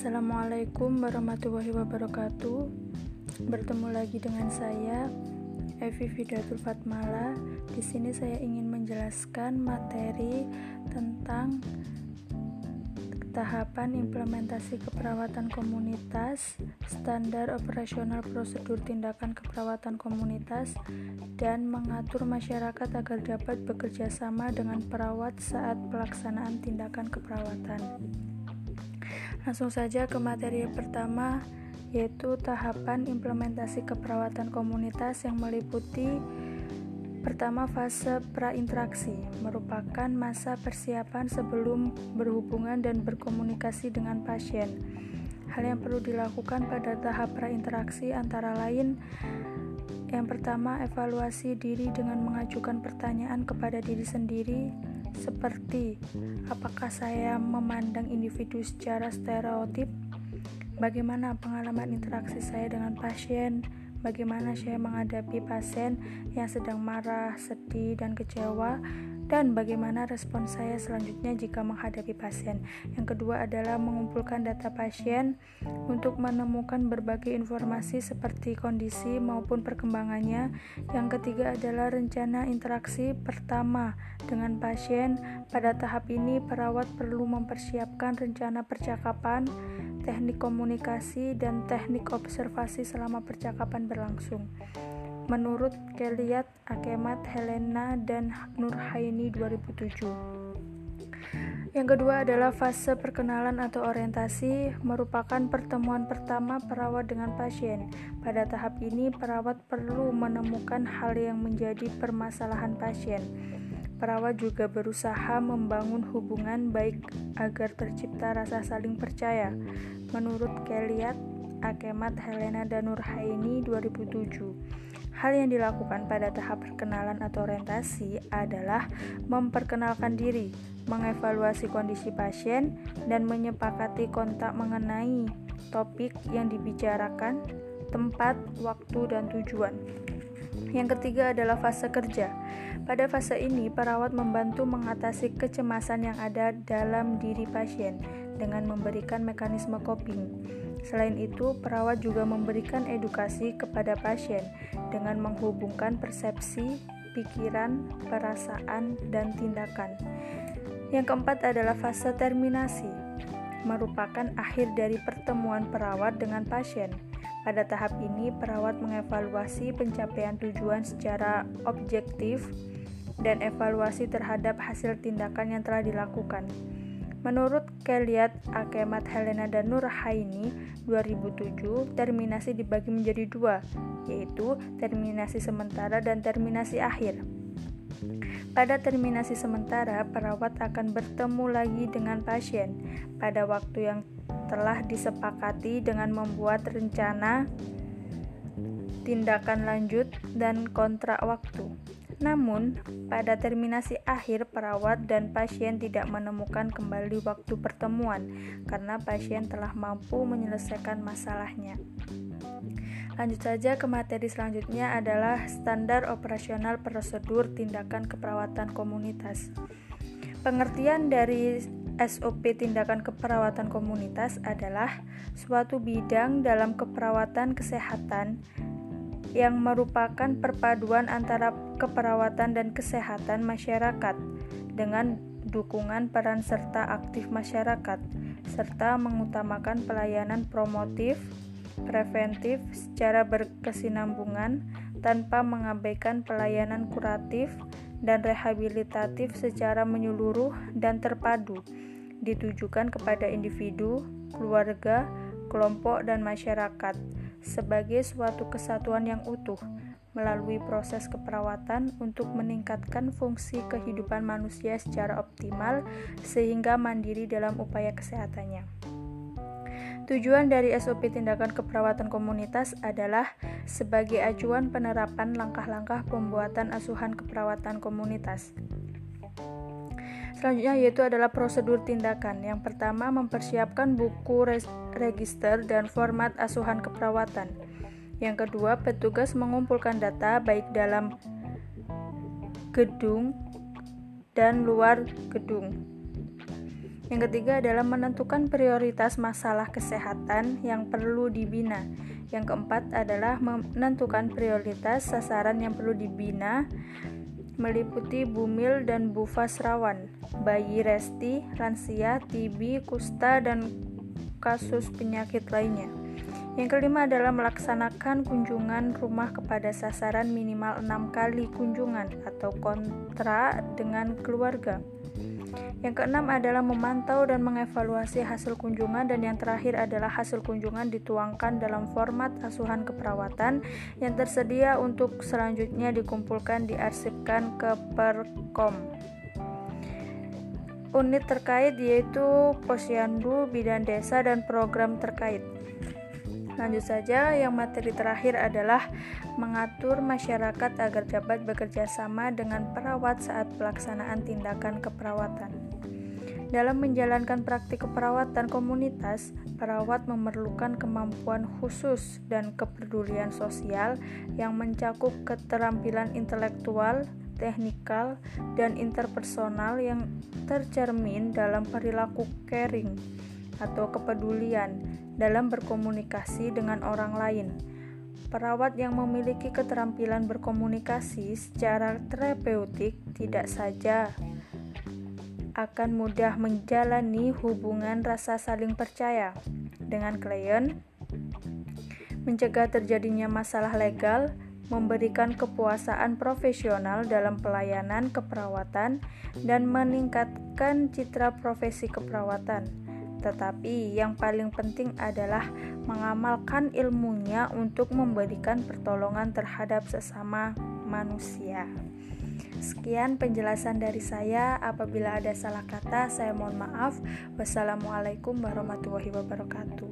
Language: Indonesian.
Assalamualaikum warahmatullahi wabarakatuh. Bertemu lagi dengan saya Evi Fidatul Fatmala. Di sini saya ingin menjelaskan materi tentang tahapan implementasi keperawatan komunitas, standar operasional prosedur tindakan keperawatan komunitas, dan mengatur masyarakat agar dapat bekerja sama dengan perawat saat pelaksanaan tindakan keperawatan. Langsung saja ke materi pertama yaitu tahapan implementasi keperawatan komunitas yang meliputi Pertama, fase prainteraksi merupakan masa persiapan sebelum berhubungan dan berkomunikasi dengan pasien. Hal yang perlu dilakukan pada tahap prainteraksi antara lain yang pertama, evaluasi diri dengan mengajukan pertanyaan kepada diri sendiri seperti apakah saya memandang individu secara stereotip, bagaimana pengalaman interaksi saya dengan pasien, bagaimana saya menghadapi pasien yang sedang marah, sedih, dan kecewa, dan bagaimana respon saya selanjutnya jika menghadapi pasien. Yang kedua adalah mengumpulkan data pasien untuk menemukan berbagai informasi seperti kondisi maupun perkembangannya. Yang ketiga adalah rencana interaksi pertama dengan pasien. Pada tahap ini, perawat perlu mempersiapkan rencana percakapan, teknik komunikasi, dan teknik observasi selama percakapan berlangsung menurut Keliat Akemat Helena dan Nurhaini 2007. Yang kedua adalah fase perkenalan atau orientasi, merupakan pertemuan pertama perawat dengan pasien. Pada tahap ini, perawat perlu menemukan hal yang menjadi permasalahan pasien. Perawat juga berusaha membangun hubungan baik agar tercipta rasa saling percaya. Menurut Keliat Akemat Helena dan Nurhaini 2007. Hal yang dilakukan pada tahap perkenalan atau orientasi adalah memperkenalkan diri, mengevaluasi kondisi pasien, dan menyepakati kontak mengenai topik yang dibicarakan, tempat, waktu, dan tujuan. Yang ketiga adalah fase kerja. Pada fase ini, perawat membantu mengatasi kecemasan yang ada dalam diri pasien dengan memberikan mekanisme coping. Selain itu, perawat juga memberikan edukasi kepada pasien dengan menghubungkan persepsi, pikiran, perasaan, dan tindakan. Yang keempat adalah fase terminasi, merupakan akhir dari pertemuan perawat dengan pasien. Pada tahap ini, perawat mengevaluasi pencapaian tujuan secara objektif dan evaluasi terhadap hasil tindakan yang telah dilakukan. Menurut Keliat Akemat Helena dan Nurhaini 2007, terminasi dibagi menjadi dua, yaitu terminasi sementara dan terminasi akhir. Pada terminasi sementara, perawat akan bertemu lagi dengan pasien pada waktu yang telah disepakati dengan membuat rencana tindakan lanjut dan kontrak waktu. Namun, pada terminasi akhir, perawat dan pasien tidak menemukan kembali waktu pertemuan karena pasien telah mampu menyelesaikan masalahnya. Lanjut saja ke materi selanjutnya adalah standar operasional prosedur tindakan keperawatan komunitas. Pengertian dari SOP tindakan keperawatan komunitas adalah suatu bidang dalam keperawatan kesehatan yang merupakan perpaduan antara keperawatan dan kesehatan masyarakat dengan dukungan peran serta aktif masyarakat serta mengutamakan pelayanan promotif, preventif secara berkesinambungan tanpa mengabaikan pelayanan kuratif dan rehabilitatif secara menyeluruh dan terpadu ditujukan kepada individu, keluarga, kelompok, dan masyarakat sebagai suatu kesatuan yang utuh melalui proses keperawatan untuk meningkatkan fungsi kehidupan manusia secara optimal sehingga mandiri dalam upaya kesehatannya. Tujuan dari SOP tindakan keperawatan komunitas adalah sebagai acuan penerapan langkah-langkah pembuatan asuhan keperawatan komunitas. Selanjutnya yaitu adalah prosedur tindakan. Yang pertama mempersiapkan buku register dan format asuhan keperawatan. Yang kedua, petugas mengumpulkan data baik dalam gedung dan luar gedung. Yang ketiga adalah menentukan prioritas masalah kesehatan yang perlu dibina. Yang keempat adalah menentukan prioritas sasaran yang perlu dibina meliputi bumil dan bufas rawan, bayi resti, lansia, TB, kusta, dan kasus penyakit lainnya. Yang kelima adalah melaksanakan kunjungan rumah kepada sasaran minimal enam kali kunjungan atau kontra dengan keluarga. Yang keenam adalah memantau dan mengevaluasi hasil kunjungan dan yang terakhir adalah hasil kunjungan dituangkan dalam format asuhan keperawatan yang tersedia untuk selanjutnya dikumpulkan diarsipkan ke Perkom. Unit terkait yaitu Posyandu, Bidan Desa dan program terkait. Lanjut saja, yang materi terakhir adalah mengatur masyarakat agar dapat bekerja sama dengan perawat saat pelaksanaan tindakan keperawatan. Dalam menjalankan praktik keperawatan komunitas, perawat memerlukan kemampuan khusus dan kepedulian sosial yang mencakup keterampilan intelektual, teknikal, dan interpersonal yang tercermin dalam perilaku caring atau kepedulian dalam berkomunikasi dengan orang lain. Perawat yang memiliki keterampilan berkomunikasi secara terapeutik tidak saja akan mudah menjalani hubungan rasa saling percaya dengan klien, mencegah terjadinya masalah legal, memberikan kepuasaan profesional dalam pelayanan keperawatan, dan meningkatkan citra profesi keperawatan. Tetapi yang paling penting adalah mengamalkan ilmunya untuk memberikan pertolongan terhadap sesama manusia. Sekian penjelasan dari saya. Apabila ada salah kata, saya mohon maaf. Wassalamualaikum warahmatullahi wabarakatuh.